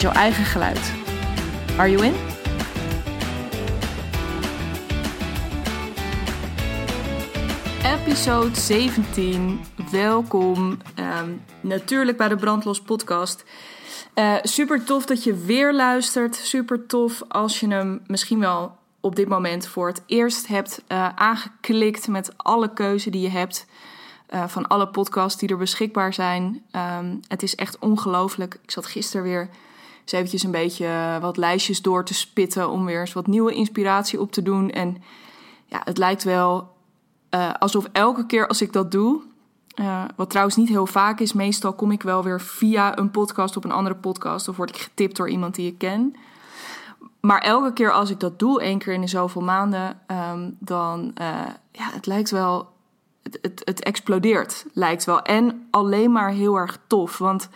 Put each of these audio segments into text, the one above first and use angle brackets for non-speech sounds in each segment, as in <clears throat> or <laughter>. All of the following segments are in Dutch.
jouw eigen geluid. Are you in? Episode 17. Welkom. Ehm, natuurlijk bij de Brandlos podcast. Uh, super tof dat je weer luistert. Super tof als je hem misschien wel op dit moment voor het eerst hebt uh, aangeklikt met alle keuze die je hebt. Uh, van alle podcasts die er beschikbaar zijn. Um, het is echt ongelooflijk. Ik zat gisteren weer eens eventjes een beetje wat lijstjes door te spitten... om weer eens wat nieuwe inspiratie op te doen. En ja, het lijkt wel uh, alsof elke keer als ik dat doe... Uh, wat trouwens niet heel vaak is. Meestal kom ik wel weer via een podcast op een andere podcast... of word ik getipt door iemand die ik ken... Maar elke keer als ik dat doe, één keer in de zoveel maanden, um, dan ja, het lijkt wel, het, het, het, explodeert, lijkt wel. En alleen maar heel erg tof, want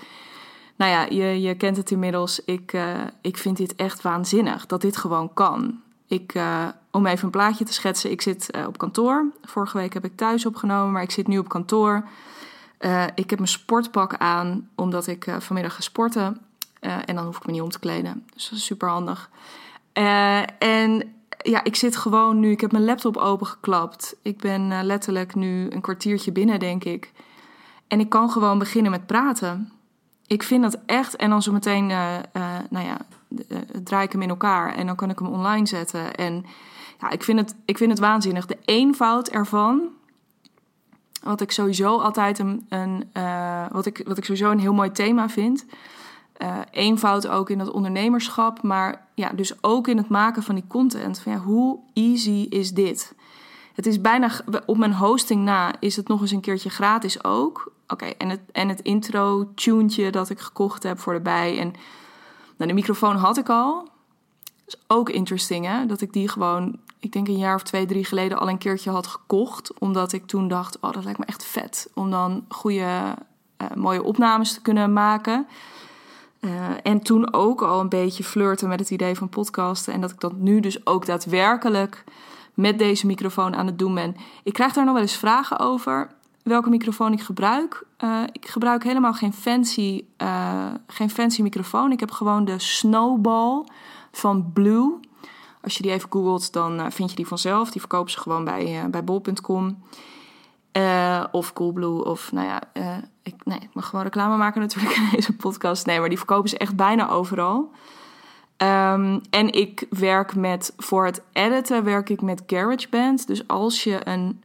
nou ja, je, je kent het inmiddels. Ik, uh, ik vind dit echt waanzinnig, dat dit gewoon kan. Ik, uh, om even een plaatje te schetsen, ik zit op kantoor. Vorige week heb ik thuis opgenomen, maar ik zit nu op kantoor. ik heb mijn sportpak aan, omdat ik vanmiddag ga sporten. En dan hoef ik me niet om te kleden. Dus dat is super handig. En ja, ik zit gewoon nu. Ik heb mijn laptop opengeklapt. Ik ben letterlijk nu een kwartiertje binnen, denk ik. En ik kan gewoon beginnen met praten. Ik vind dat echt. En dan zo meteen, nou ja, draai ik hem in elkaar. En dan kan ik hem online zetten. En ja, ik vind het, ik vind het waanzinnig. De eenvoud ervan. Wat ik sowieso altijd een, een wat, ik, wat ik sowieso een heel mooi thema vind eenvoud ook in dat ondernemerschap, maar ja, dus ook in het maken van die content. Van ja, hoe easy is dit? Het is bijna op mijn hosting na is het nog eens een keertje gratis ook. Oké, en, het, en het intro tuentje dat ik gekocht heb voor erbij. En nou, de microfoon had ik al. Is ook interesting, hè? Dat ik die gewoon, ik denk een jaar of twee, drie geleden al een keertje had gekocht. Omdat ik toen dacht, oh, dat lijkt me echt vet. Om dan goede, uh, mooie opnames te kunnen maken. Uh, en toen ook al een beetje flirten met het idee van podcasten. En dat ik dat nu dus ook daadwerkelijk met deze microfoon aan het doen ben. Ik krijg daar nog wel eens vragen over. Welke microfoon ik gebruik. Uh, ik gebruik helemaal geen fancy, uh, geen fancy microfoon. Ik heb gewoon de Snowball van Blue. Als je die even googelt, dan vind je die vanzelf. Die verkopen ze gewoon bij, bij bol.com. Of Coolblue, of nou ja, ik, nee, ik mag gewoon reclame maken natuurlijk in deze podcast. Nee, maar die verkopen ze echt bijna overal. Um, en ik werk met, voor het editen werk ik met GarageBand. Dus als je een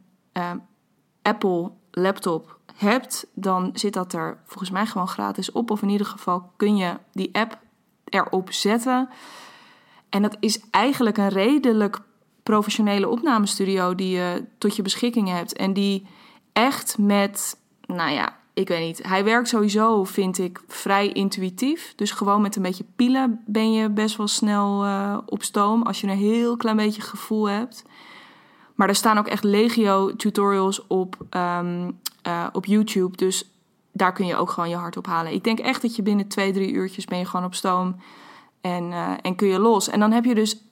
Apple laptop hebt, dan zit dat er volgens mij gewoon gratis op. Of in ieder geval kun je die app erop zetten. En dat is eigenlijk een redelijk professionele opnamestudio die je tot je beschikking hebt. En die echt met, nou ja, ik weet niet. Hij werkt sowieso, vind ik, vrij intuïtief. Dus gewoon met een beetje pielen ben je best wel snel uh, op stoom. Als je een heel klein beetje gevoel hebt. Maar er staan ook echt legio tutorials op, um, uh, op YouTube. Dus daar kun je ook gewoon je hart op halen. Ik denk echt dat je binnen twee, drie uurtjes ben je gewoon op stoom. En, uh, en kun je los. En dan heb je dus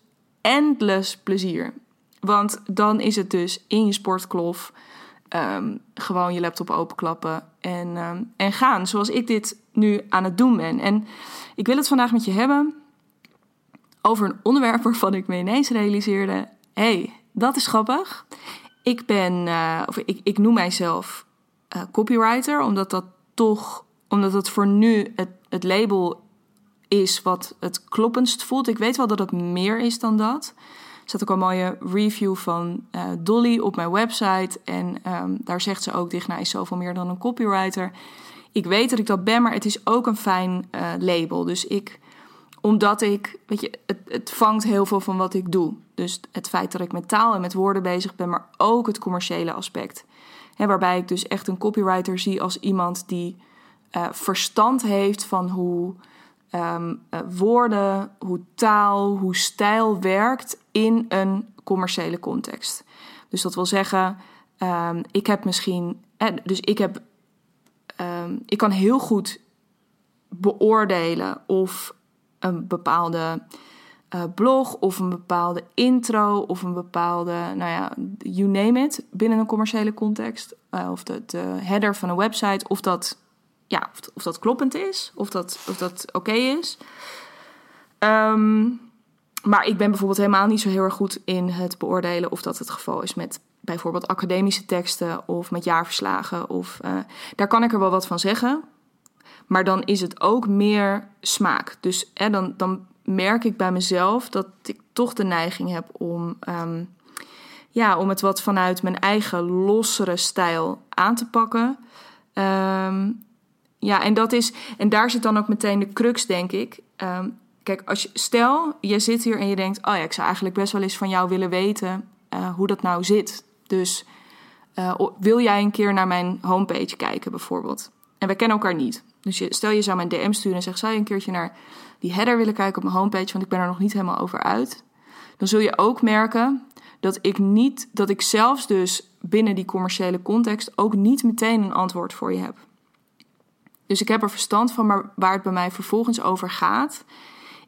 endless plezier. Want dan is het dus in je sportklof um, gewoon je laptop openklappen en, um, en gaan. Zoals ik dit nu aan het doen ben. En ik wil het vandaag met je hebben over een onderwerp <laughs> waarvan ik me ineens realiseerde: hey, dat is grappig. Ik ben, uh, of ik, ik noem mijzelf uh, copywriter, omdat dat toch, omdat het voor nu het, het label is wat het kloppendst voelt. Ik weet wel dat het meer is dan dat. Er ook een mooie review van uh, Dolly op mijn website. En um, daar zegt ze ook, Digna is zoveel meer dan een copywriter. Ik weet dat ik dat ben, maar het is ook een fijn label. Dus ik, omdat ik, weet je, het, het vangt heel veel van wat ik doe. Dus het feit dat ik met taal en met woorden bezig ben, maar ook het commerciële aspect. Hè, waarbij ik dus echt een copywriter zie als iemand die uh, verstand heeft van hoe ehm, eh, woorden, hoe taal, hoe stijl werkt in een commerciële context. Dus dat wil zeggen, ehm, ik heb misschien, eh, dus ik heb, ehm, ik kan heel goed beoordelen of een bepaalde uh, blog of een bepaalde intro of een bepaalde, nou ja, you name it, binnen een commerciële context. Uh, of de, de, header van een website, of dat, ja, of, of dat kloppend is, of dat, of dat oké is. Um, maar ik ben bijvoorbeeld helemaal niet zo heel erg goed in het beoordelen of dat het geval is met bijvoorbeeld academische teksten of met jaarverslagen. Of, uh, daar kan ik er wel wat van zeggen. Maar dan is het ook meer smaak. Dus dan, dan merk ik bij mezelf dat ik toch de neiging heb om, um, ja, om het wat vanuit mijn eigen lossere stijl aan te pakken. Um, ja, en dat is, en daar zit dan ook meteen de crux, denk ik. Um, kijk, als je, stel, je zit hier en je denkt: Oh ja, ik zou eigenlijk best wel eens van jou willen weten uh, hoe dat nou zit. Dus uh, wil jij een keer naar mijn homepage kijken, bijvoorbeeld? En we kennen elkaar niet. Dus je, stel je zou mijn DM sturen en zegt: Zou je een keertje naar die header willen kijken op mijn homepage, want ik ben er nog niet helemaal over uit. Dan zul je ook merken dat ik niet, dat ik zelfs dus binnen die commerciële context ook niet meteen een antwoord voor je heb. Dus ik heb er verstand van, maar waar het bij mij vervolgens over gaat,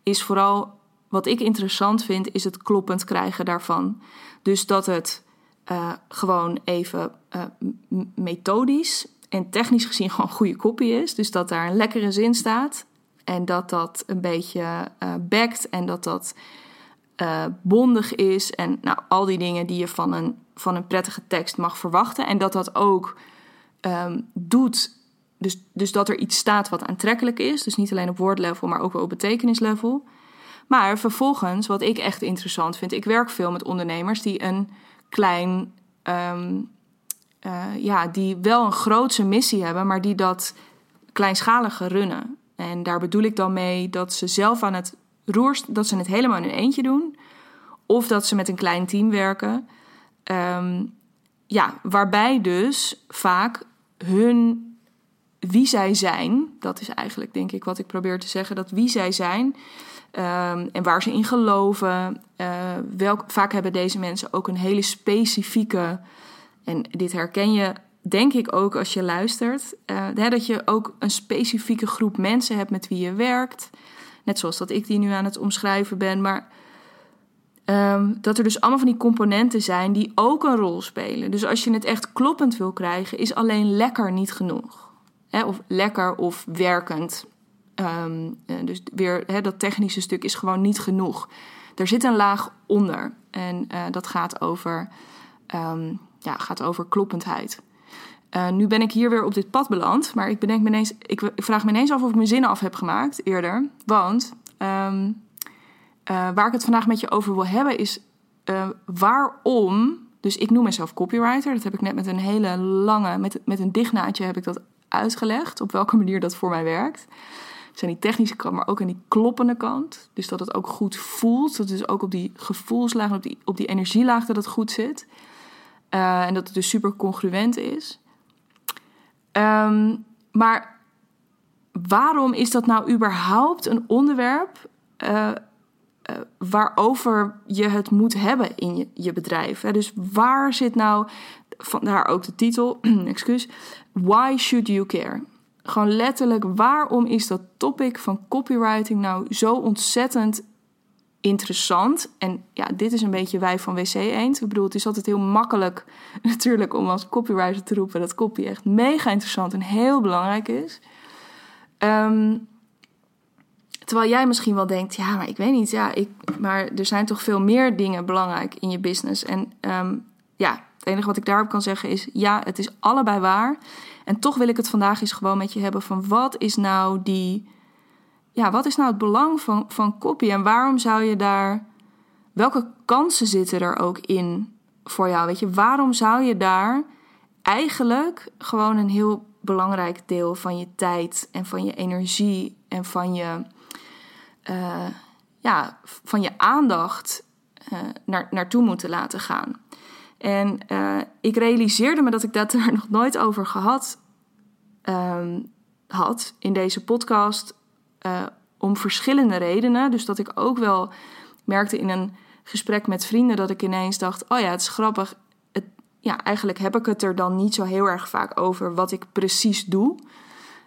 is vooral wat ik interessant vind, is het kloppend krijgen daarvan. Dus dat het uh, gewoon even uh, methodisch en technisch gezien <laughs> gewoon goede kopie is. Dus dat daar een lekkere zin staat. En dat dat een beetje uh, backt en dat dat uh, bondig is. En nou, al die dingen die je van een, van een prettige tekst mag verwachten. En dat dat ook um, doet. Dus, dus dat er iets staat wat aantrekkelijk is. Dus niet alleen op woordlevel, maar ook wel op betekenislevel. Maar vervolgens, wat ik echt interessant vind. Ik werk veel met ondernemers die een klein. Um, uh, ja, die wel een grootse missie hebben, maar die dat kleinschalige runnen. En daar bedoel ik dan mee dat ze zelf aan het roer, dat ze het helemaal in een eentje doen. Of dat ze met een klein team werken. Um, ja, waarbij dus vaak hun wie zij zijn, dat is eigenlijk denk ik wat ik probeer te zeggen, dat wie zij zijn um, en waar ze in geloven. Welk, vaak hebben deze mensen ook een hele specifieke, en dit herken je denk ik ook als je luistert, uh, dat je ook een specifieke groep mensen hebt met wie je werkt. Net zoals dat ik die nu aan het omschrijven ben. Maar um, dat er dus allemaal van die componenten zijn die ook een rol spelen. Dus als je het echt kloppend wil krijgen, is alleen lekker niet genoeg. Of lekker of werkend. Um, dus weer dat technische stuk is gewoon niet genoeg. Er zit een laag onder. En uh, dat gaat over, um, ja, gaat over kloppendheid. Uh, nu ben ik hier weer op dit pad beland, maar ik, bedenk me ineens, ik, vraag me ineens af of ik mijn zinnen af heb gemaakt eerder. Want um, uh, waar ik het vandaag met je over wil hebben is uh, waarom. Dus ik noem mezelf copywriter. Dat heb ik net met een hele lange, met, met een dichtnaadje heb ik dat uitgelegd. Op welke manier dat voor mij werkt. Dus aan die technische kant, maar ook aan die kloppende kant. Dus dat het ook goed voelt. Dat dus ook op die gevoelslaag, op die, op die energielaag dat het goed zit. En dat het dus super congruent is. Um, maar waarom is dat nou überhaupt een onderwerp uh, uh, waarover je het moet hebben in je, je bedrijf? Hè? Dus waar zit nou, vandaar ook de titel, <clears throat> excuus, Why should you care? Gewoon letterlijk, waarom is dat topic van copywriting nou zo ontzettend interessant. En ja, dit is een beetje wij van WC Eend. Ik bedoel, het is altijd heel makkelijk <laughs> natuurlijk om als copywriter te roepen dat copy echt mega interessant en heel belangrijk is. Um, terwijl jij misschien wel denkt, ja, maar ik weet niet, ja, ik, maar er zijn toch veel meer dingen belangrijk in je business. En um, ja, het enige wat ik daarop kan zeggen is, ja, het is allebei waar. En toch wil ik het vandaag eens gewoon met je hebben van wat is nou die ja, wat is nou het belang van, van copy en waarom zou je daar. Welke kansen zitten er ook in voor jou? Weet je, waarom zou je daar eigenlijk gewoon een heel belangrijk deel van je tijd en van je energie en van je, uh, ja, van je aandacht uh, naar, naartoe moeten laten gaan? En uh, ik realiseerde me dat ik dat <laughs> er nog nooit over gehad um, had in deze podcast uh, om verschillende redenen. Dus dat ik ook wel merkte in een gesprek met vrienden dat ik ineens dacht: oh ja, het is grappig. Het, ja, eigenlijk heb ik het er dan niet zo heel erg vaak over wat ik precies doe.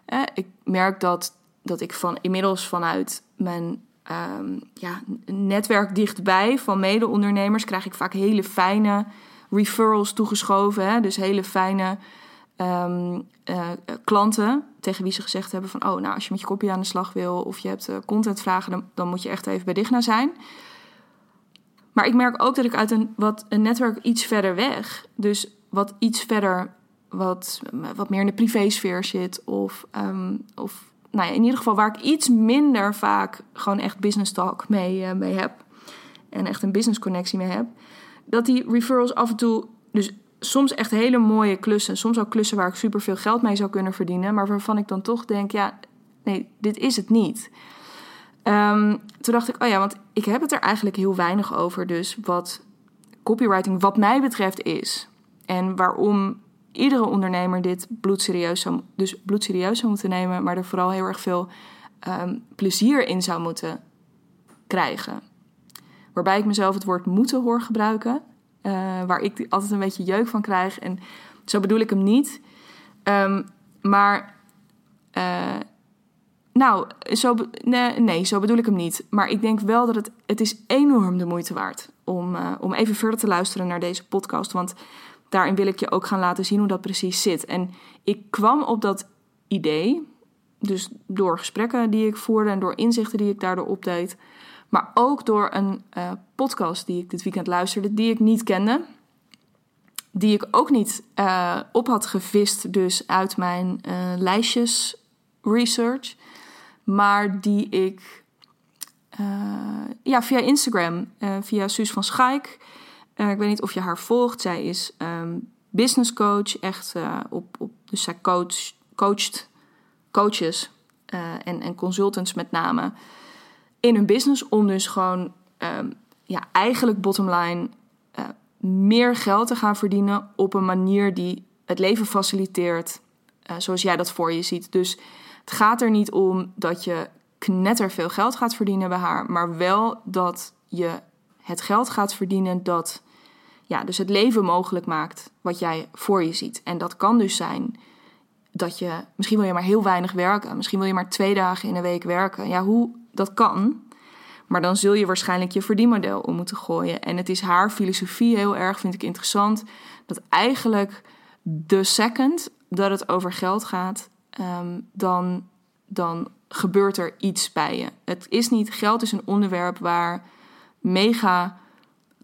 Eh, ik merk dat, dat ik van inmiddels vanuit mijn um, ja, netwerk dichtbij van mede-ondernemers krijg ik vaak hele fijne referrals toegeschoven. Hè? Dus hele fijne um, uh, klanten tegen wie ze gezegd hebben van... oh, nou, als je met je kopie aan de slag wil of je hebt uh, contentvragen... Dan, dan moet je echt even bij Digna zijn. Maar ik merk ook dat ik uit een, wat, een netwerk iets verder weg... dus wat iets verder, wat, wat meer in de privésfeer zit... of, um, of nou ja, in ieder geval waar ik iets minder vaak gewoon echt business talk mee, uh, mee heb. En echt een business connectie mee heb. Dat die referrals af en toe, dus soms echt hele mooie klussen. Soms ook klussen waar ik super veel geld mee zou kunnen verdienen. Maar waarvan ik dan toch denk, ja, nee, dit is het niet. Um, toen dacht ik, oh ja, want ik heb het er eigenlijk heel weinig over. Dus wat copywriting wat mij betreft is. En waarom iedere ondernemer dit bloedserieus zou, dus bloedserieus zou moeten nemen, maar er vooral heel erg veel um, plezier in zou moeten krijgen. Waarbij ik mezelf het woord moeten hoor gebruiken, uh, waar ik altijd een beetje jeuk van krijg. En zo bedoel ik hem niet. Um, maar, uh, nou, zo, nee, zo bedoel ik hem niet. Maar ik denk wel dat het, het is enorm de moeite waard om, uh, om even verder te luisteren naar deze podcast. Want daarin wil ik je ook gaan laten zien hoe dat precies zit. En ik kwam op dat idee, dus door gesprekken die ik voerde en door inzichten die ik daardoor opdeed, maar ook door een uh, podcast die ik dit weekend luisterde, die ik niet kende. Die ik ook niet uh, op had gevist, dus uit mijn uh, lijstjes research. Maar die ik ja, via Instagram, via Suus van Schaik, ik weet niet of je haar volgt. Zij is um, business coach. Echt op, op. Dus zij coach, coacht coaches en, en consultants met name in hun business. Om dus gewoon um, ja, eigenlijk bottom line meer geld te gaan verdienen op een manier die het leven faciliteert. zoals jij dat voor je ziet. Dus het gaat er niet om dat je knetter veel geld gaat verdienen bij haar, maar wel dat je het geld gaat verdienen dat ja, dus het leven mogelijk maakt wat jij voor je ziet. En dat kan dus zijn dat je, misschien wil je maar heel weinig werken, misschien wil je maar twee dagen in de week werken. Ja, hoe dat kan. Maar dan zul je waarschijnlijk je verdienmodel om moeten gooien. En het is haar filosofie heel erg, vind ik interessant, dat eigenlijk de second dat het over geld gaat, ehm, dan, dan gebeurt er iets bij je. Het is niet, geld is een onderwerp waar mega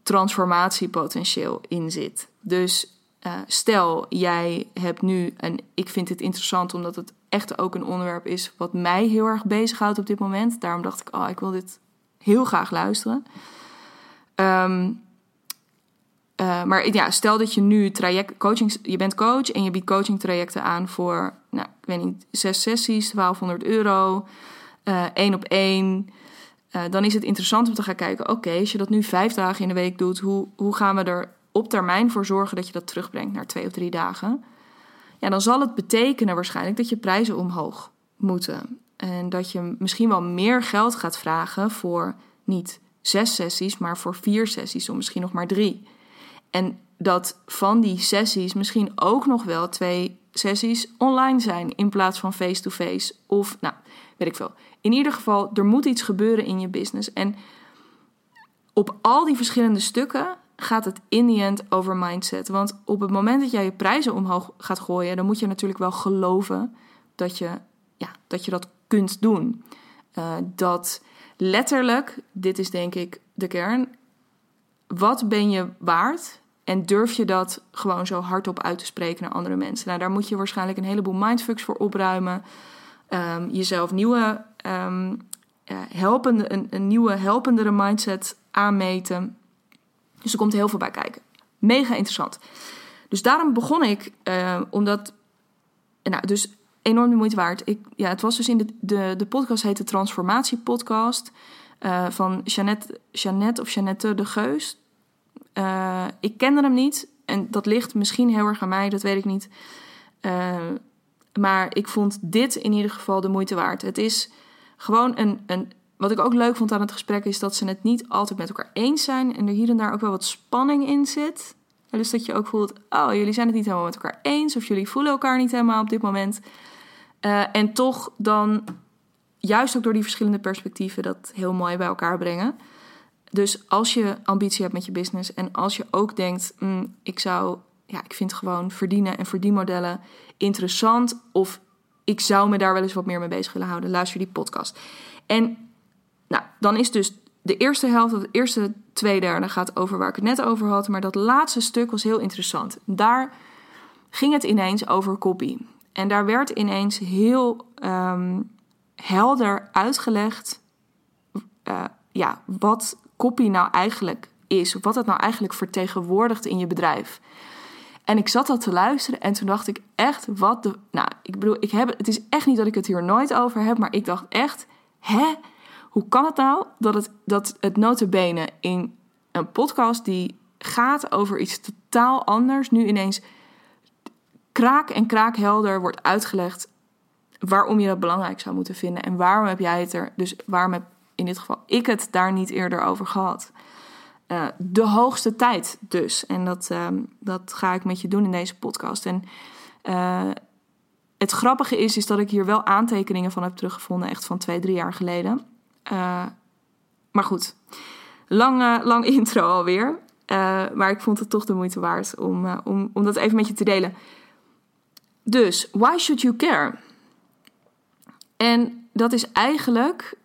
transformatiepotentieel in zit. Dus uh, stel, jij hebt nu, en ik vind het interessant omdat het echt ook een onderwerp is wat mij heel erg bezighoudt op dit moment. Daarom dacht ik, oh, ik wil dit heel graag luisteren. Um, uh, maar ja, stel dat je nu traject, coaching, je bent coach en je biedt coaching trajecten aan voor, nou, ik weet niet, zes sessies, 1200 euro, uh, één op één. Uh, dan is het interessant om te gaan kijken: oké, als je dat nu vijf dagen in de week doet, hoe, hoe gaan we er op termijn voor zorgen dat je dat terugbrengt naar twee of drie dagen? Ja, dan zal het betekenen waarschijnlijk dat je prijzen omhoog moeten. En dat je misschien wel meer geld gaat vragen voor niet zes sessies, maar voor vier sessies, of misschien nog maar drie. En dat van die sessies misschien ook nog wel twee sessies online zijn in plaats van face-to-face. -face. Of, nou, weet ik veel. In ieder geval, er moet iets gebeuren in je business. En op al die verschillende stukken gaat het in the end over mindset. Want op het moment dat jij je prijzen omhoog gaat gooien, dan moet je natuurlijk wel geloven dat je, ja, dat, je dat kunt doen. Uh, dat letterlijk, dit is denk ik de kern, wat ben je waard? En durf je dat gewoon zo hardop uit te spreken naar andere mensen? Nou, daar moet je waarschijnlijk een heleboel mindfucks voor opruimen. Um, jezelf nieuwe um, helpende, een, een, nieuwe helpendere mindset aanmeten. Dus er komt heel veel bij kijken. Mega interessant. Dus daarom begon ik, uh, omdat, nou, dus enorm de moeite waard. Ik, ja, het was dus in de, de, de podcast heette Transformatie Podcast uh, van Jeannette, Jeannette of Jeannette de Geus. Uh, ik kende hem niet en dat ligt misschien heel erg aan mij, dat weet ik niet. Maar ik vond dit in ieder geval de moeite waard. Het is gewoon een, een. Wat ik ook leuk vond aan het gesprek is dat ze het niet altijd met elkaar eens zijn. En er hier en daar ook wel wat spanning in zit. dus dat je ook voelt, oh, jullie zijn het niet helemaal met elkaar eens. Of jullie voelen elkaar niet helemaal op dit moment. Uh, en toch dan, juist ook door die verschillende perspectieven, dat heel mooi bij elkaar brengen. Dus als je ambitie hebt met je business en als je ook denkt, mm, ik zou, ja, ik vind gewoon verdienen en verdienmodellen interessant of ik zou me daar wel eens wat meer mee bezig willen houden, luister die podcast. En nou, dan is dus de eerste helft, of de eerste twee derde gaat over waar ik het net over had, maar dat laatste stuk was heel interessant. Daar ging het ineens over copy. En daar werd ineens heel um, helder uitgelegd uh, ja, wat copy nou eigenlijk is. Of wat het nou eigenlijk vertegenwoordigt in je bedrijf. En ik zat dat te luisteren en toen dacht ik echt, wat de. Nou, ik bedoel, ik heb, het is echt niet dat ik het hier nooit over heb, maar ik dacht echt, hè? Hoe kan het nou dat het, dat het notabene in een podcast die gaat over iets totaal anders, nu ineens kraak en kraakhelder wordt uitgelegd waarom je dat belangrijk zou moeten vinden en waarom heb jij het er, dus waarom heb in dit geval ik het daar niet eerder over gehad. Uh, de hoogste tijd dus. En dat, uh, dat ga ik met je doen in deze podcast. En uh, het grappige is, is dat ik hier wel aantekeningen van heb teruggevonden, echt van twee, drie jaar geleden. Uh, maar goed, lang, lang <laughs> intro alweer. maar ik vond het toch de moeite waard om, om, om dat even met je te delen. Dus, why should you care? En dat is eigenlijk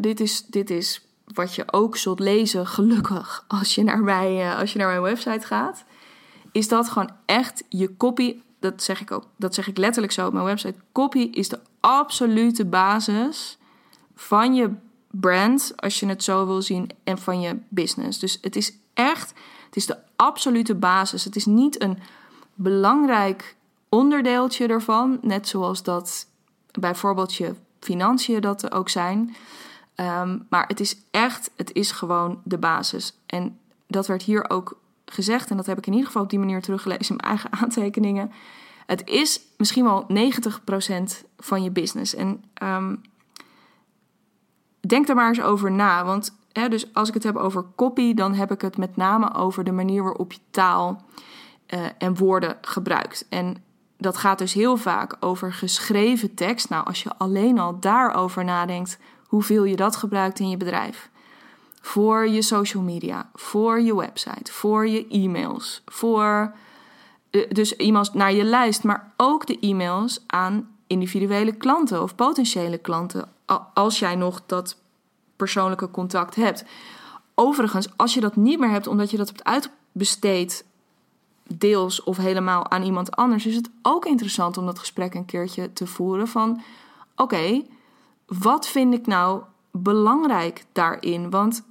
dit, is, dit is wat je ook zult lezen, gelukkig, <laughs> als je naar, mij, als je naar mijn website gaat. Is dat gewoon echt je copy. Dat zeg ik ook, dat zeg ik letterlijk zo op mijn website. Copy is de absolute basis van je brand, als je het zo wil zien, en van je business. Dus het is echt, het is de absolute basis. Het is niet een belangrijk onderdeeltje ervan, net zoals dat bijvoorbeeld je financiën dat ook zijn. Ehm, maar het is echt, het is gewoon de basis. En dat werd hier ook gezegd, en dat heb ik in ieder geval op die manier teruggelezen in mijn eigen <laughs> aantekeningen. Het is misschien wel 90% van je business. En um, denk er maar eens over na. Want hè, dus als ik het heb over copy, dan heb ik het met name over de manier waarop je taal uh, en woorden gebruikt. En dat gaat dus heel vaak over geschreven tekst. Nou, als je alleen al daarover nadenkt, hoeveel je dat gebruikt in je bedrijf. Voor je social media, voor je website, voor je e-mails, voor eh, dus e-mails naar je lijst, maar ook de e-mails aan individuele klanten of potentiële klanten, als jij nog dat persoonlijke contact hebt. Overigens, als je dat niet meer hebt omdat je dat hebt uitbesteed deels of helemaal aan iemand anders, is het ook interessant om dat gesprek een keertje te voeren van oké, wat vind ik nou belangrijk daarin? Want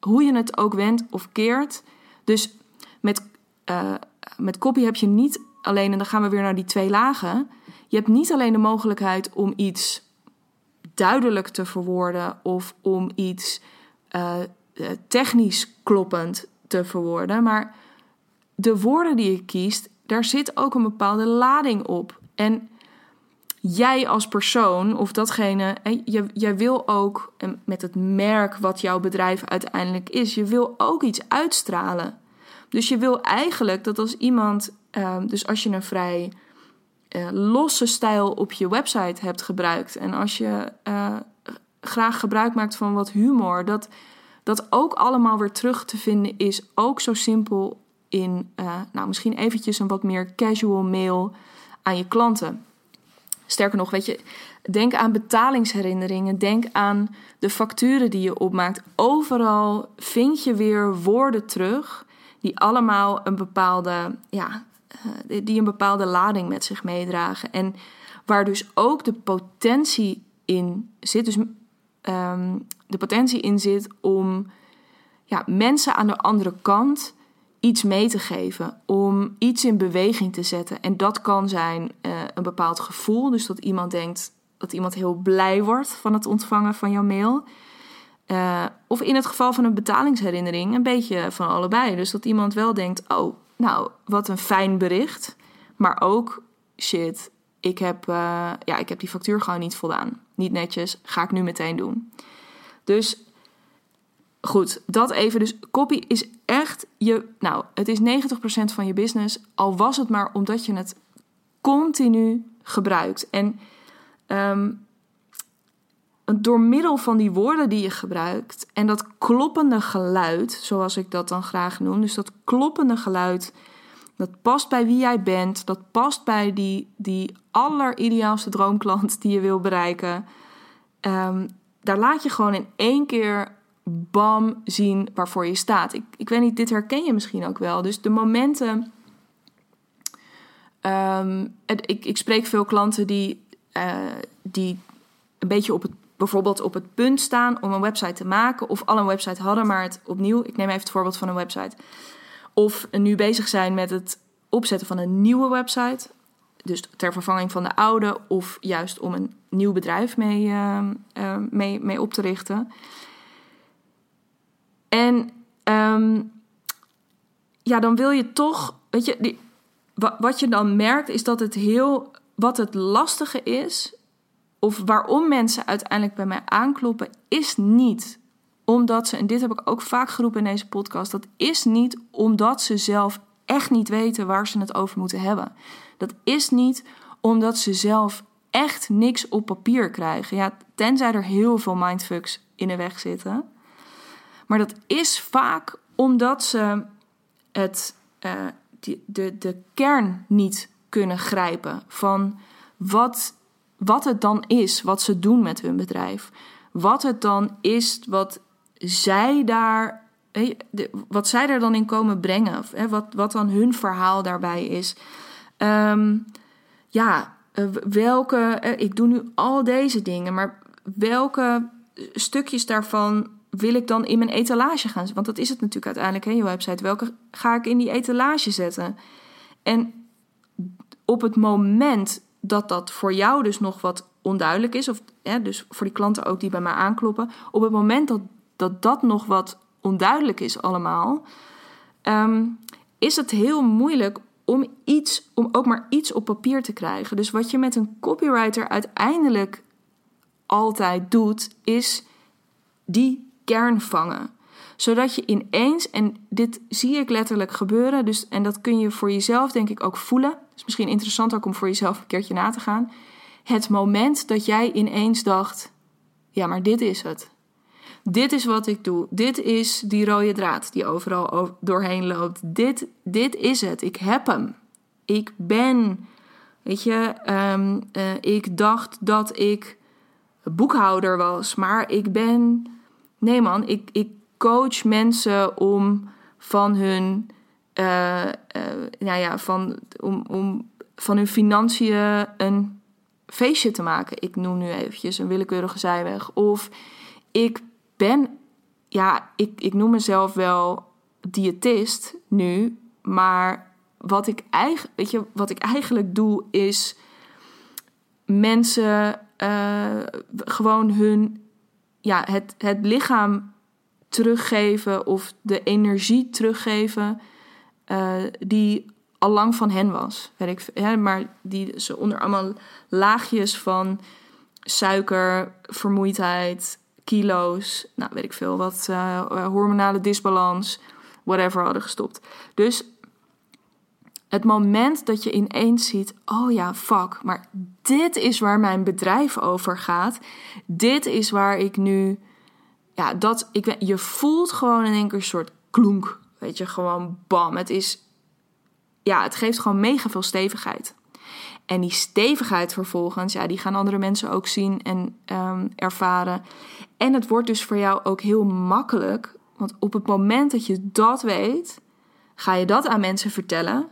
hoe je het ook wendt of keert, dus met, uh, met copy heb je niet alleen, en dan gaan we weer naar die twee lagen, je hebt niet alleen de mogelijkheid om iets duidelijk te verwoorden of om iets uh, technisch kloppend te verwoorden, maar de woorden die je kiest, daar zit ook een bepaalde lading op. En jij als persoon of datgene, jij wil ook met het merk wat jouw bedrijf uiteindelijk is, je wil ook iets uitstralen. Dus je wil eigenlijk dat als iemand, ehm, dus als je een vrij uh, losse stijl op je website hebt gebruikt en als je uh, graag gebruik maakt van wat humor, dat dat ook allemaal weer terug te vinden is. Ook zo simpel in, uh, nou, misschien eventjes een wat meer casual mail aan je klanten. Sterker nog, weet je, denk aan betalingsherinneringen, denk aan de facturen die je opmaakt. Overal vind je weer woorden terug die allemaal een bepaalde, ja, uh, die een bepaalde lading met zich meedragen. En waar dus ook de potentie in zit, dus um, de potentie in zit om ja, mensen aan de andere kant iets mee te geven, om iets in beweging te zetten. En dat kan zijn uh, een bepaald gevoel, dus dat iemand denkt dat iemand heel blij wordt van het ontvangen van jouw mail. Uh, of in het geval van een betalingsherinnering, een beetje van allebei. Dus dat iemand wel denkt: oh, nou, wat een fijn bericht. Maar ook shit, ik heb, eh, ja, ik heb die factuur gewoon niet voldaan. Niet netjes, ga ik nu meteen doen. Dus goed, dat even. Dus copy is echt je, nou, het is 90% van je business, al was het maar omdat je het continu gebruikt. En ehm, door middel van die woorden die je gebruikt en dat kloppende geluid, zoals ik dat dan graag noem, dus dat kloppende geluid, dat past bij wie jij bent, dat past bij die, die allerideaalste droomklant die je wil bereiken. Ehm, daar laat je gewoon in één keer bam zien waarvoor je staat. Ik, ik weet niet, dit herken je misschien ook wel. Dus de momenten. Ehm, ik, ik spreek veel klanten die, uh, die een beetje op het bijvoorbeeld op het punt staan om een website te maken, of al een website hadden, maar het opnieuw, ik neem even het voorbeeld van een website, of nu bezig zijn met het opzetten van een nieuwe website, dus ter vervanging van de oude, of juist om een nieuw bedrijf mee, uh, uh, mee, mee op te richten. En um, ja, dan wil je toch, weet je, die, wat je dan merkt is dat het heel, wat het lastige is, of waarom mensen uiteindelijk bij mij aankloppen, is niet omdat ze, en dit heb ik ook vaak geroepen in deze podcast, dat is niet omdat ze zelf echt niet weten waar ze het over moeten hebben. Dat is niet omdat ze zelf echt niks op papier krijgen. Ja, tenzij er heel veel mindfucks in de weg zitten. Maar dat is vaak omdat ze het, uh, die, de, de kern niet kunnen grijpen van wat wat het dan is wat ze doen met hun bedrijf. Wat het dan is wat zij daar, wat zij er dan in komen brengen. Wat, wat dan hun verhaal daarbij is. Ehm, ja, eh, welke, eh, ik doe nu al deze dingen, maar welke stukjes daarvan wil ik dan in mijn etalage gaan Want dat is het natuurlijk uiteindelijk, hè, je website. Welke ga ik in die etalage zetten? En op het moment dat dat voor jou dus nog wat onduidelijk is, of dus voor die klanten ook die bij mij aankloppen, op het moment dat dat, dat nog wat onduidelijk is allemaal, ehm, is het heel moeilijk om iets, om ook maar iets op papier te krijgen. Dus wat je met een copywriter uiteindelijk altijd doet, is die kern vangen zodat je ineens, en dit zie ik letterlijk gebeuren, dus, en dat kun je voor jezelf denk ik ook voelen. Is misschien interessant ook om voor jezelf een keertje na te gaan. Het moment dat jij ineens dacht: ja, maar dit is het. Dit is wat ik doe. Dit is die rode draad die overal doorheen loopt. Dit, dit is het. Ik heb hem. Ik ben. Weet je, ehm, eh, ik dacht dat ik boekhouder was, maar ik ben. Nee, man, ik, ik coach mensen om van hun, uh, nou ja, van, om, om van hun financiën een feestje te maken. Ik noem nu eventjes een willekeurige zijweg. Of ik ben, ja, ik, ik noem mezelf wel diëtist nu, maar wat ik, eigenlijk, weet je, wat ik eigenlijk doe is mensen uh, gewoon hun, ja, het, het lichaam teruggeven of de energie teruggeven uh, die al lang van hen was. Weet ik, maar die ze onder allemaal laagjes van suiker, vermoeidheid, kilo's, nou weet ik veel, wat uh, hormonale disbalans, whatever hadden gestopt. Dus het moment dat je ineens ziet: oh ja, fuck, maar dit is waar mijn bedrijf over gaat. Dit is waar ik nu ja, dat, ik, je voelt gewoon in één keer een soort klonk. Weet je, gewoon bam. Het is, ja, het geeft gewoon mega veel stevigheid. En die stevigheid vervolgens, ja, die gaan andere mensen ook zien en um, ervaren. En het wordt dus voor jou ook heel makkelijk. Want op het moment dat je dat weet, ga je dat aan mensen vertellen.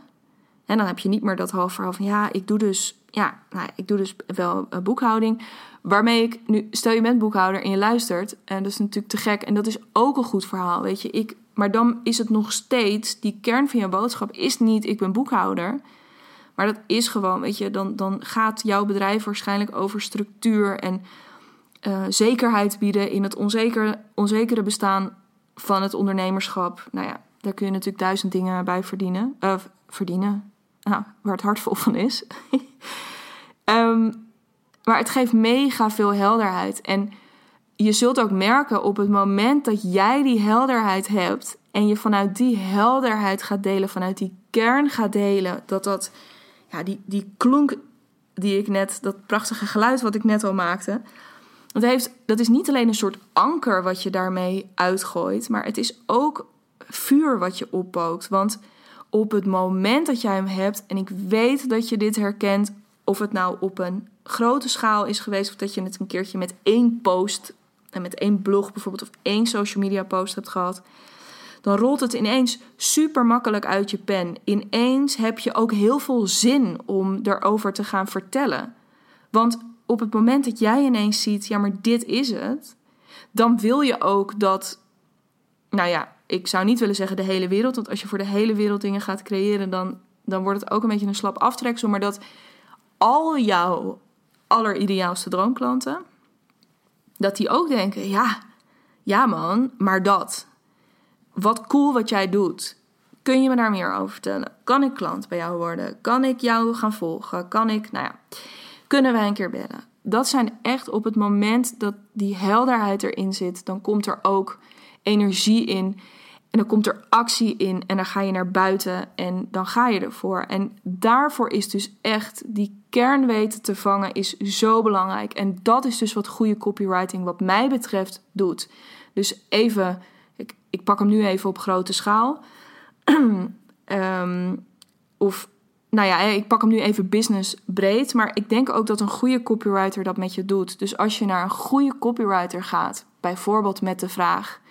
En dan heb je niet meer dat half verhaal van ja, ik doe dus, ja, nou, ik doe dus wel boekhouding. Waarmee ik nu, stel je bent boekhouder en je luistert, en dat is natuurlijk te gek en dat is ook een goed verhaal, weet je. Ik, maar dan is het nog steeds, die kern van je boodschap is niet ik ben boekhouder. Maar dat is gewoon, weet je, dan, dan gaat jouw bedrijf waarschijnlijk over structuur en uh, zekerheid bieden in het onzekere, onzekere bestaan van het ondernemerschap. Nou ja, daar kun je natuurlijk duizend dingen bij verdienen. Uh, verdienen, nou, waar het hart vol van is. <laughs> Ehm, maar het geeft mega veel helderheid. En je zult ook merken op het moment dat jij die helderheid hebt en je vanuit die helderheid gaat delen, vanuit die kern gaat delen, dat dat, ja, die, die klonk die ik net, dat prachtige geluid wat ik net al maakte, dat, heeft, dat is niet alleen een soort anker wat je daarmee uitgooit, maar het is ook vuur wat je oppookt. Want op het moment dat jij hem hebt, en ik weet dat je dit herkent, of het nou op een grote schaal is geweest, of dat je het een keertje met één post en met één blog bijvoorbeeld, of één social media post hebt gehad, dan rolt het ineens super makkelijk uit je pen. Ineens heb je ook heel veel zin om erover te gaan vertellen. Want op het moment dat jij ineens ziet, ja, maar dit is het, dan wil je ook dat, nou ja, ik zou niet willen zeggen de hele wereld, want als je voor de hele wereld dingen gaat creëren, dan, dan wordt het ook een beetje een slap aftreksel, maar dat al jouw allerideaalste droomklanten, dat die ook denken, ja, ja man, maar dat. Wat cool wat jij doet. Kun je me daar meer over vertellen? Kan ik klant bij jou worden? Kan ik jou gaan volgen? Kan ik, nou ja, kunnen wij een keer bellen? Dat zijn echt op het moment dat die helderheid erin zit, dan komt er ook energie in. En dan komt er actie in en dan ga je naar buiten en dan ga je ervoor. En daarvoor is dus echt die kern weten te vangen is zo belangrijk. En dat is dus wat goede copywriting wat mij betreft doet. Dus even, ik, ik pak hem nu even op grote schaal. um, <clears throat> of, nou ja, ik pak hem nu even business breed. Maar ik denk ook dat een goede copywriter dat met je doet. Dus als je naar een goede copywriter gaat, bijvoorbeeld met de vraag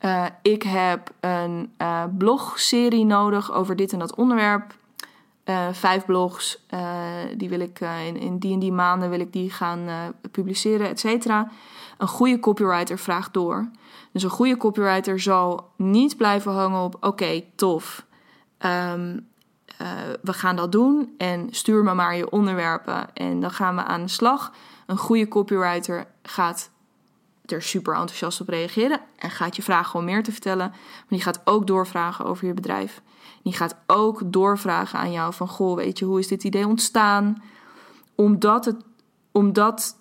uh, ik heb een uh, blogserie nodig over dit en dat onderwerp. Uh, vijf blogs, die wil ik in, in, die en die maanden wil ik die gaan publiceren, et cetera. Een goede copywriter vraagt door. Dus een goede copywriter zal niet blijven hangen op: oké, tof. Um, we gaan dat doen en stuur me maar je onderwerpen en dan gaan we aan de slag. Een goede copywriter gaat er super enthousiast op reageren en gaat je vragen om meer te vertellen. Maar die gaat ook doorvragen over je bedrijf. Die gaat ook doorvragen aan jou van, goh, weet je, hoe is dit idee ontstaan? Omdat, het, omdat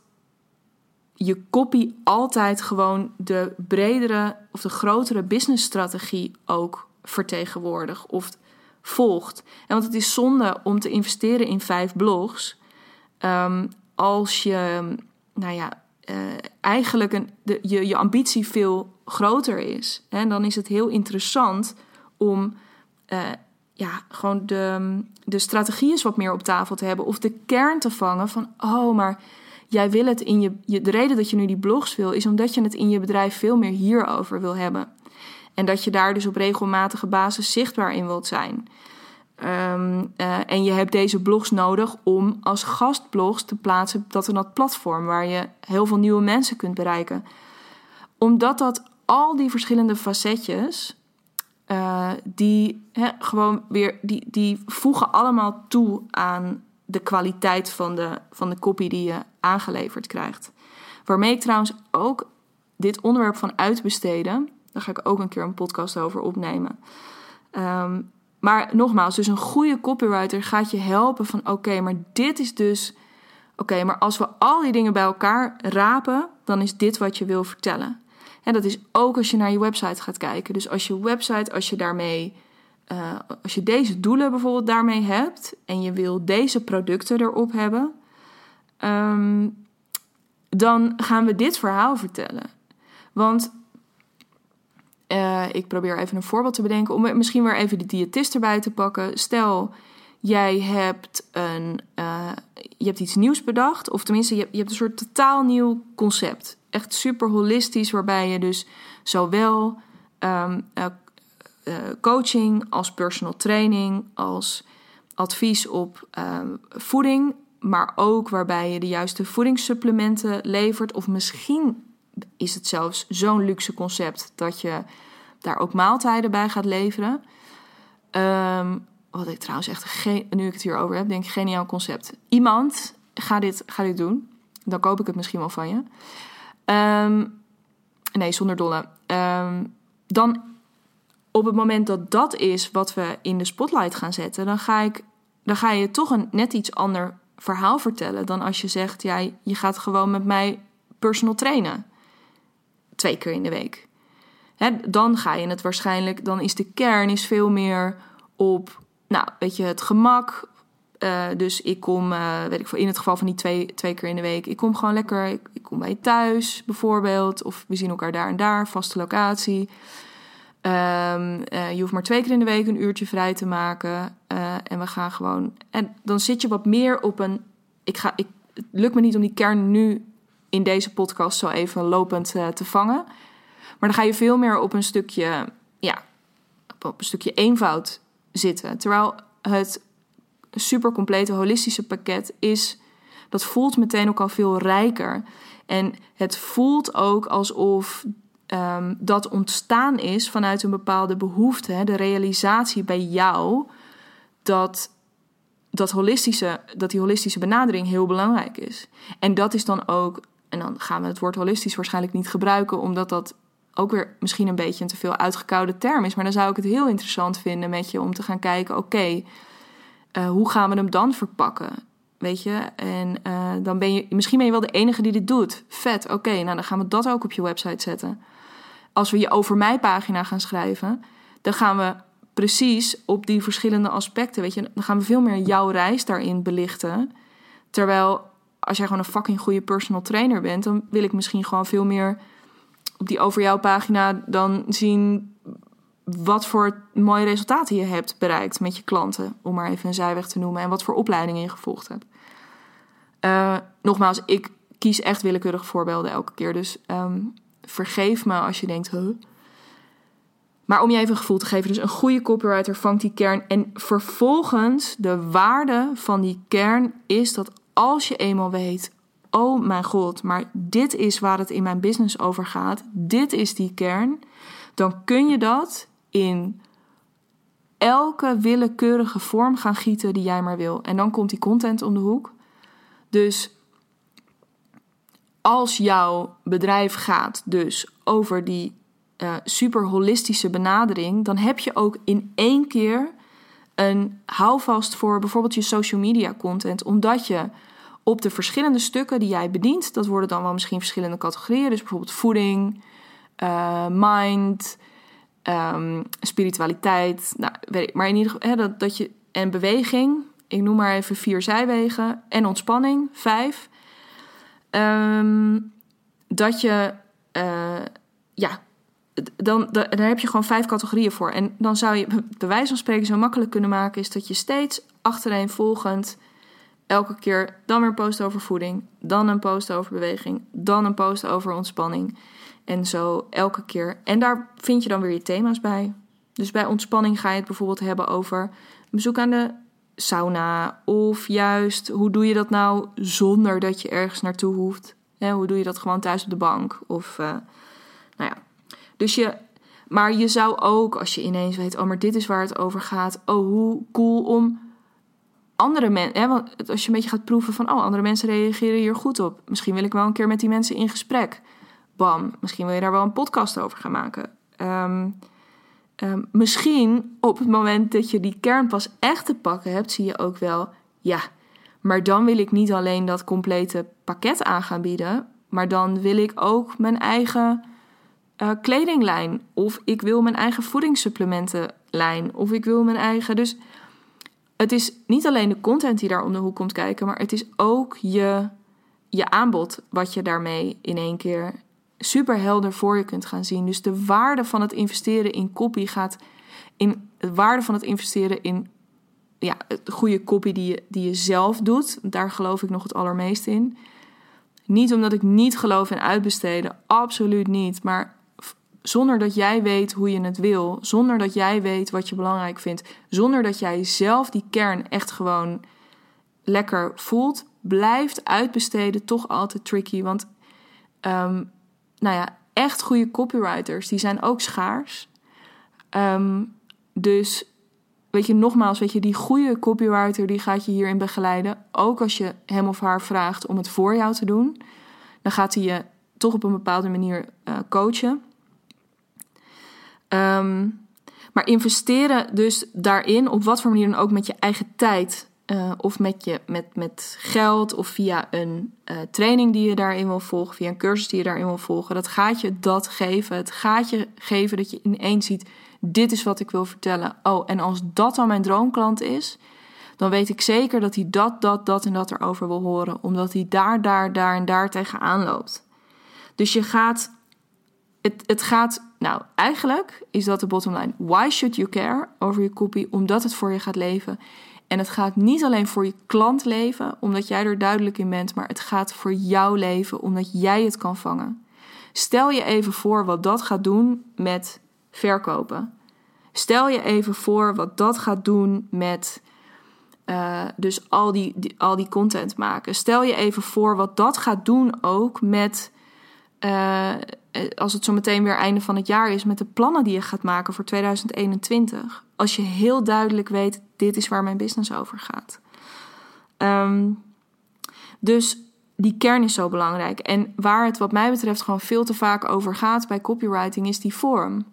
je copy altijd gewoon de bredere of de grotere businessstrategie ook vertegenwoordigt of volgt. En want het is zonde om te investeren in vijf blogs um, als je, nou ja, uh, eigenlijk een, de, je, je ambitie veel groter is. En dan is het heel interessant om uh, ja, gewoon de, de strategieën wat meer op tafel te hebben. Of de kern te vangen van, oh, maar jij wil het in je, je... De reden dat je nu die blogs wil, is omdat je het in je bedrijf veel meer hierover wil hebben. En dat je daar dus op regelmatige basis zichtbaar in wilt zijn. Um, uh, en je hebt deze blogs nodig om als gastblogs te plaatsen op dat dat platform waar je heel veel nieuwe mensen kunt bereiken. Omdat dat al die verschillende facetjes, uh, die gewoon weer, die, die voegen allemaal toe aan de kwaliteit van de, van de copy die je aangeleverd krijgt. Waarmee ik trouwens ook dit onderwerp van uitbesteden, daar ga ik ook een keer een podcast over opnemen. Um, maar nogmaals, dus een goede copywriter gaat je helpen van oké, maar dit is dus. Oké, maar als we al die dingen bij elkaar rapen, dan is dit wat je wil vertellen. En dat is ook als je naar je website gaat kijken. Dus als je website, als je daarmee. Uh, als je deze doelen bijvoorbeeld daarmee hebt en je wil deze producten erop hebben, um, dan gaan we dit verhaal vertellen. Want uh, ik probeer even een voorbeeld te bedenken om misschien weer even de diëtist erbij te pakken. Stel, jij hebt, een, uh, je hebt iets nieuws bedacht, of tenminste, je, je hebt een soort totaal nieuw concept. Echt super holistisch, waarbij je dus zowel um, uh, coaching als personal training, als advies op um, voeding, maar ook waarbij je de juiste voedingssupplementen levert, of misschien is het zelfs zo'n luxe concept dat je daar ook maaltijden bij gaat leveren. Um, wat ik trouwens echt, nu ik het hier over heb, denk ik geniaal concept. Iemand ga dit, ga dit doen. Dan koop ik het misschien wel van je. Um, nee, zonder dolle. Um, dan op het moment dat dat is wat we in de spotlight gaan zetten, dan ga, ik, dan ga je toch een net iets ander verhaal vertellen dan als je zegt: ja, je gaat gewoon met mij personal trainen. Twee keer in de week. Dan ga je het waarschijnlijk, dan is de kern is veel meer op, nou, weet je, het gemak. Uh, dus ik kom, uh, weet ik veel, in het geval van die twee, twee keer in de week, ik kom gewoon lekker, ik, kom bij je thuis bijvoorbeeld, of we zien elkaar daar en daar, vaste locatie. Um, uh, je hoeft maar twee keer in de week een uurtje vrij te maken. en we gaan gewoon. En dan zit je wat meer op een. Ik ga, ik, het lukt me niet om die kern nu in deze podcast zo even lopend te vangen. Maar dan ga je veel meer op een stukje, ja, op een stukje eenvoud zitten. Terwijl het super complete holistische pakket is, dat voelt meteen ook al veel rijker. En het voelt ook alsof um, dat ontstaan is vanuit een bepaalde behoefte, de realisatie bij jou dat, dat, holistische, dat die holistische benadering heel belangrijk is. En dat is dan ook, en dan gaan we het woord holistisch waarschijnlijk niet gebruiken, omdat dat ook weer misschien een beetje een te veel uitgekoude term is. Maar dan zou ik het heel interessant vinden met je om te gaan kijken: oké, uh, hoe gaan we hem dan verpakken? Weet je, en uh, dan ben je, misschien ben je wel de enige die dit doet. Vet, oké, nou dan gaan we dat ook op je website zetten. Als we je over mij pagina gaan schrijven, dan gaan we precies op die verschillende aspecten, weet je, dan gaan we veel meer jouw reis daarin belichten. Terwijl als jij gewoon een fucking goede personal trainer bent, dan wil ik misschien gewoon veel meer op die over jouw pagina dan zien wat voor mooie resultaten je hebt bereikt met je klanten, om maar even een zijweg te noemen, en wat voor opleidingen je gevolgd hebt. Uh, nogmaals, ik kies echt willekeurige voorbeelden elke keer, dus um, vergeef me als je denkt? Maar om je even een gevoel te geven, dus een goede copywriter vangt die kern. En vervolgens, de waarde van die kern is dat als je eenmaal weet oh mijn god, maar dit is waar het in mijn business over gaat, dit is die kern, dan kun je dat in elke willekeurige vorm gaan gieten die jij maar wil. En dan komt die content om de hoek. Dus als jouw bedrijf gaat dus over die uh, super holistische benadering, dan heb je ook in één keer een houvast voor bijvoorbeeld je social media content, omdat je op de verschillende stukken die jij bedient. Dat worden dan wel misschien verschillende categorieën. Dus bijvoorbeeld voeding, uh, mind, um, spiritualiteit. Nou, weet ik, maar in ieder geval hè, dat, dat je. En beweging. Ik noem maar even vier zijwegen. En ontspanning, vijf. Um, dat je. Uh, ja, dan, dan, dan, heb je gewoon vijf categorieën voor. En dan zou je bij wijze van spreken zo makkelijk kunnen maken... is dat je steeds achtereenvolgend elke keer dan weer een post over voeding, dan een post over beweging, dan een post over ontspanning. En zo elke keer. En daar vind je dan weer je thema's bij. Dus bij ontspanning ga je het bijvoorbeeld hebben over bezoek aan de sauna. Of juist, hoe doe je dat nou zonder dat je ergens naartoe hoeft? hoe doe je dat gewoon thuis op de bank? Of, uh, nou ja. Dus je, maar je zou ook, als je ineens weet, oh, maar dit is waar het over gaat. Oh, hoe cool om andere mensen, want als je een beetje gaat proeven van, oh, andere mensen reageren hier goed op. Misschien wil ik wel een keer met die mensen in gesprek. Bam, misschien wil je daar wel een podcast over gaan maken. Um, um, misschien op het moment dat je die kern pas echt te pakken hebt, zie je ook wel, ja, maar dan wil ik niet alleen dat complete pakket aan gaan bieden, maar dan wil ik ook mijn eigen uh, kledinglijn. Of ik wil mijn eigen voedingssupplementenlijn. Of ik wil mijn eigen. Dus het is niet alleen de content die daar om de hoek komt kijken, maar het is ook je, je aanbod wat je daarmee in één keer super helder voor je kunt gaan zien. Dus de waarde van het investeren in copy gaat in de waarde van het investeren in ja, de goede copy die je, die je zelf doet. Daar geloof ik nog het allermeest in. Niet omdat ik niet geloof in uitbesteden, absoluut niet. Maar zonder dat jij weet hoe je het wil, zonder dat jij weet wat je belangrijk vindt, zonder dat jij zelf die kern echt gewoon lekker voelt, blijft uitbesteden toch altijd tricky. Want, um, nou ja, echt goede copywriters, die zijn ook schaars. Um, dus, weet je, nogmaals, weet je, die goede copywriter, die gaat je hierin begeleiden. Ook als je hem of haar vraagt om het voor jou te doen, dan gaat hij je toch op een bepaalde manier uh, coachen. Um, maar investeren dus daarin, op wat voor manier dan ook met je eigen tijd uh, of met, je, met, met geld of via een uh, training die je daarin wil volgen, via een cursus die je daarin wil volgen. Dat gaat je dat geven. Het gaat je geven dat je ineens ziet: dit is wat ik wil vertellen. Oh, en als dat dan mijn droomklant is, dan weet ik zeker dat hij dat, dat, dat en dat erover wil horen, omdat hij daar, daar, daar en daar tegenaan loopt. Dus je gaat, het, het gaat, nou eigenlijk is dat de bottom line. Why should you care over je copy? Omdat het voor je gaat leven. En het gaat niet alleen voor je klant leven, omdat jij er duidelijk in bent, maar het gaat voor jouw leven, omdat jij het kan vangen. Stel je even voor wat dat gaat doen met verkopen. Stel je even voor wat dat gaat doen met uh, dus al die, al die content maken. Stel je even voor wat dat gaat doen ook met, uh, als het zo meteen weer einde van het jaar is, met de plannen die je gaat maken voor 2021. Als je heel duidelijk weet, dit is waar mijn business over gaat. Um, dus die kern is zo belangrijk. En waar het wat mij betreft gewoon veel te vaak over gaat bij copywriting, is die vorm.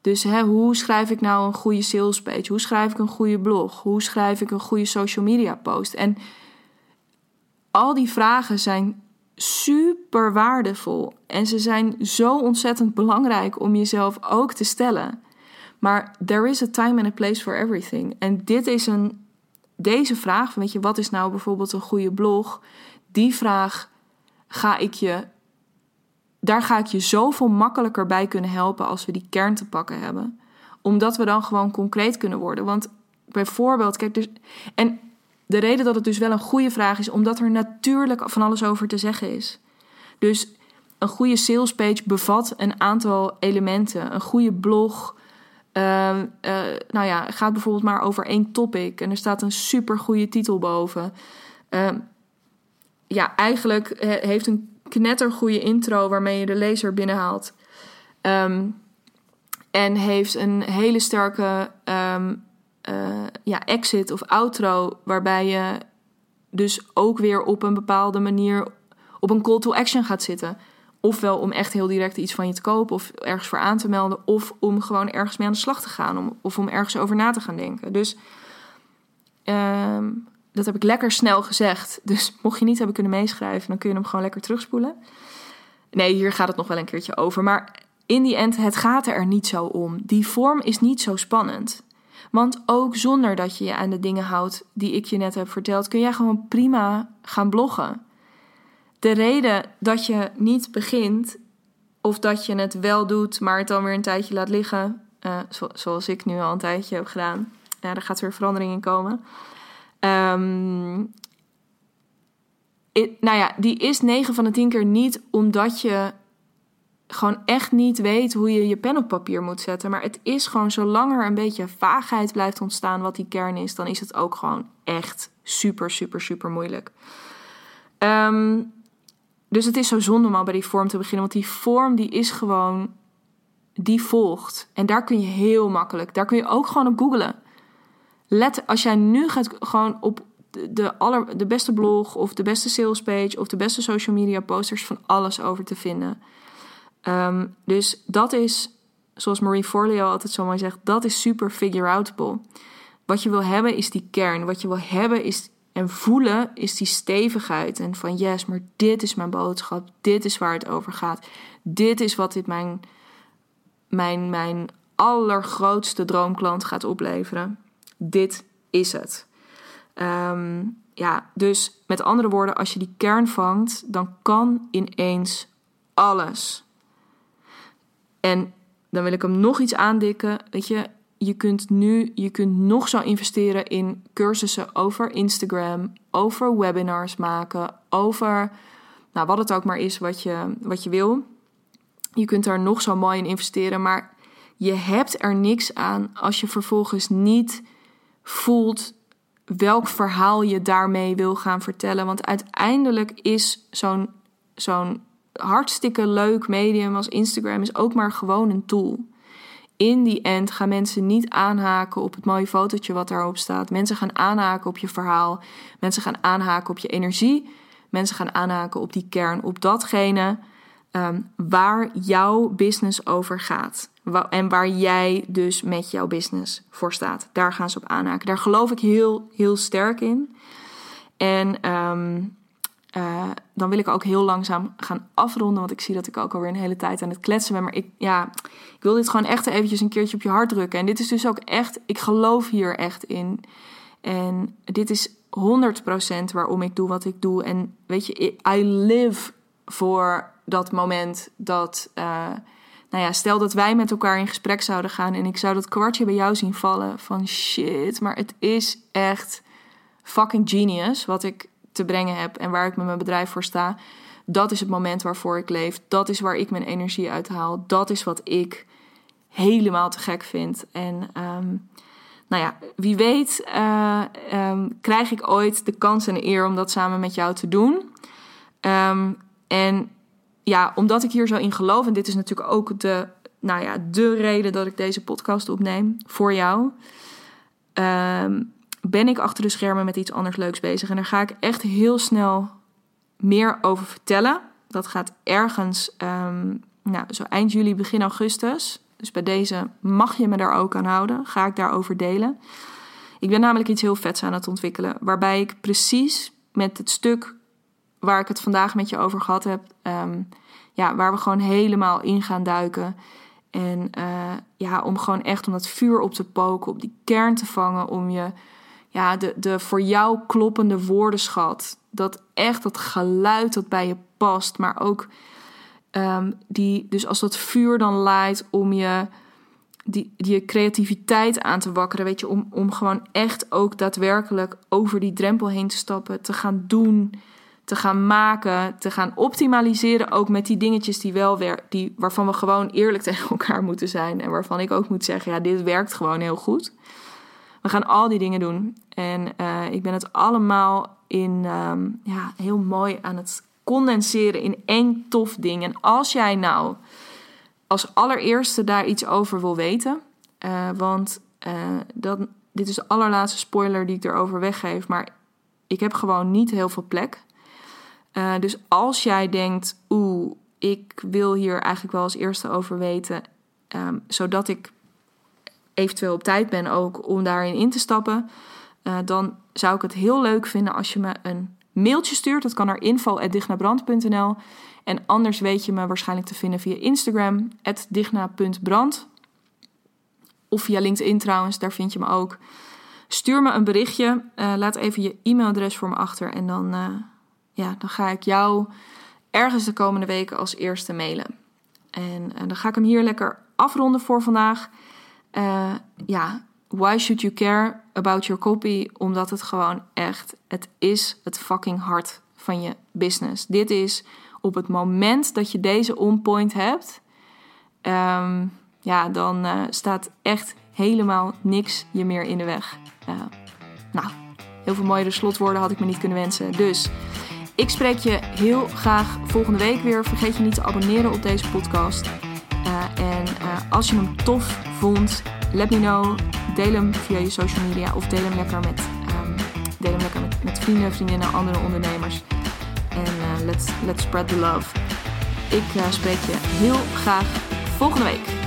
Dus hè, hoe schrijf ik nou een goede sales page? Hoe schrijf ik een goede blog? Hoe schrijf ik een goede social media post? En al die vragen zijn super waardevol. En ze zijn zo ontzettend belangrijk om jezelf ook te stellen. Maar there is a time and a place for everything. En dit is een, deze vraag, weet je, wat is nou bijvoorbeeld een goede blog? Die vraag ga ik je daar ga ik je zoveel makkelijker bij kunnen helpen als we die kern te pakken hebben. Omdat we dan gewoon concreet kunnen worden. Want bijvoorbeeld, kijk, dus. En de reden dat het dus wel een goede vraag is, omdat er natuurlijk van alles over te zeggen is. Dus een goede salespage bevat een aantal elementen. Een goede blog. Uh, nou ja, gaat bijvoorbeeld maar over één topic en er staat een super goede titel boven. Uh, ja, eigenlijk heeft een knettergoede intro waarmee je de lezer binnenhaalt. Um, en heeft een hele sterke uh, ja, exit of outro, waarbij je dus ook weer op een bepaalde manier op een call to action gaat zitten. Ofwel om echt heel direct iets van je te kopen of ergens voor aan te melden, of om gewoon ergens mee aan de slag te gaan, om, of om ergens over na te gaan denken. Dus um, dat heb ik lekker snel gezegd. Dus mocht je niet hebben kunnen meeschrijven, dan kun je hem gewoon lekker terugspoelen. Nee, hier gaat het nog wel een keertje over. Maar in die end, het gaat er niet zo om. Die vorm is niet zo spannend. Want ook zonder dat je je aan de dingen houdt die ik je net heb verteld, kun jij gewoon prima gaan bloggen. De reden dat je niet begint, of dat je het wel doet, maar het dan weer een tijdje laat liggen, uh, zoals ik nu al een tijdje heb gedaan, daar gaat weer verandering in komen Um, nou ja, die is 9 van de 10 keer niet omdat je gewoon echt niet weet hoe je je pen op papier moet zetten. Maar het is gewoon, zolang er een beetje vaagheid blijft ontstaan wat die kern is, dan is het ook gewoon echt super, super, super moeilijk. Um, dus het is zo zonde om al bij die vorm te beginnen, want die vorm die is gewoon, die volgt. En daar kun je heel makkelijk, daar kun je ook gewoon op googlen. Let, als jij nu gaat gewoon op de, aller, de beste blog of de beste salespage of de beste social media posters van alles over te vinden. Um, dus dat is, zoals Marie Forleo altijd zo mooi zegt, dat is super figure-outable. Wat je wil hebben is die kern. Wat je wil hebben is en voelen is die stevigheid. En van yes, maar dit is mijn boodschap. Dit is waar het over gaat. Dit is wat dit mijn, mijn, mijn allergrootste droomklant gaat opleveren dit is het. Ehm, ja, dus met andere woorden, als je die kern vangt, dan kan ineens alles. En dan wil ik hem nog iets aandikken. Weet je, je kunt nu, je kunt nog zo investeren in cursussen over Instagram, over webinars maken, over, nou wat het ook maar is wat je, wat je wil. Je kunt daar nog zo mooi in investeren, maar je hebt er niks aan als je vervolgens niet voelt welk verhaal je daarmee wil gaan vertellen. Want uiteindelijk is zo'n zo'n hartstikke leuk medium als Instagram is ook maar gewoon een tool. In die end gaan mensen niet aanhaken op het mooie fotootje wat daarop staat. Mensen gaan aanhaken op je verhaal. Mensen gaan aanhaken op je energie. Mensen gaan aanhaken op die kern, op datgene um, waar jouw business over gaat. en waar jij dus met jouw business voor staat. Daar gaan ze op aanhaken. Daar geloof ik heel, heel sterk in. En ehm, eh, dan wil ik ook heel langzaam gaan afronden. Want ik zie dat ik ook alweer een hele tijd aan het kletsen ben. Maar ik, ja, ik wil dit gewoon echt eventjes een keertje op je hart drukken. En dit is dus ook echt, ik geloof hier echt in. En dit is 100% waarom ik doe wat ik doe. En weet je, I live voor dat moment dat. Uh, nou ja, stel dat wij met elkaar in gesprek zouden gaan en ik zou dat kwartje bij jou zien vallen van shit, maar het is echt fucking genius wat ik te brengen heb en waar ik met mijn bedrijf voor sta. Dat is het moment waarvoor ik leef. Dat is waar ik mijn energie uit haal. Dat is wat ik helemaal te gek vind. En um, nou ja, wie weet uh, um, krijg ik ooit de kans en de eer om dat samen met jou te doen. Um, en ja, omdat ik hier zo in geloof, en dit is natuurlijk ook de, nou ja, de reden dat ik deze podcast opneem voor jou, ben ik achter de schermen met iets anders leuks bezig. En daar ga ik echt heel snel meer over vertellen. Dat gaat ergens, um, nou, zo eind juli, begin augustus. Dus bij deze mag je me daar ook aan houden. Ga ik daarover delen. Ik ben namelijk iets heel vets aan het ontwikkelen. Waarbij ik precies met het stuk waar ik het vandaag met je over gehad heb. Um, ja, waar we gewoon helemaal in gaan duiken. En uh, ja, om gewoon echt om dat vuur op te poken, op die kern te vangen, om je, ja, de, de voor jou kloppende woordenschat. Dat echt dat geluid dat bij je past, maar ook um, die, dus als dat vuur dan laait om je, die, die je creativiteit aan te wakkeren, weet je, om, om gewoon echt ook daadwerkelijk over die drempel heen te stappen, te gaan doen te gaan maken, te gaan optimaliseren. Ook met die dingetjes die wel werken, die, waarvan we gewoon eerlijk <laughs> tegen elkaar moeten zijn. En waarvan ik ook moet zeggen: ja, dit werkt gewoon heel goed. We gaan al die dingen doen. En uh, ik ben het allemaal in um, ja, heel mooi aan het condenseren in één tof ding. En als jij nou als allereerste daar iets over wil weten, uh, want uh, dat, dit is de allerlaatste spoiler die ik erover weggeef, maar ik heb gewoon niet heel veel plek. Dus als jij denkt, oeh, ik wil hier eigenlijk wel als eerste over weten, um, zodat ik eventueel op tijd ben ook om daarin in te stappen, uh, dan zou ik het heel leuk vinden als je me een mailtje stuurt. Dat kan naar info.dignabrand.nl. En anders weet je me waarschijnlijk te vinden via Instagram, digna.brand. Of via LinkedIn trouwens, daar vind je me ook. Stuur me een berichtje. Uh, laat even je e-mailadres voor me achter. En dan ja, dan ga ik jou ergens de komende weken als eerste mailen. En, en dan ga ik hem hier lekker afronden voor vandaag. Uh, ja, why should you care about your copy? Omdat het gewoon echt, het is het fucking hart van je business. Dit is op het moment dat je deze on point hebt, um, ja, dan uh, staat echt helemaal niks je meer in de weg. Uh, nou, heel veel mooiere slotwoorden had ik me niet kunnen wensen. Dus ik spreek je heel graag volgende week weer. Vergeet je niet te abonneren op deze podcast. Uh, en uh, als je hem tof vond, let me know. Deel hem via je social media of deel hem lekker met, um, deel hem lekker met, met vrienden, vriendinnen, andere ondernemers. En uh, let's, let's spread the love. Ik spreek je heel graag volgende week.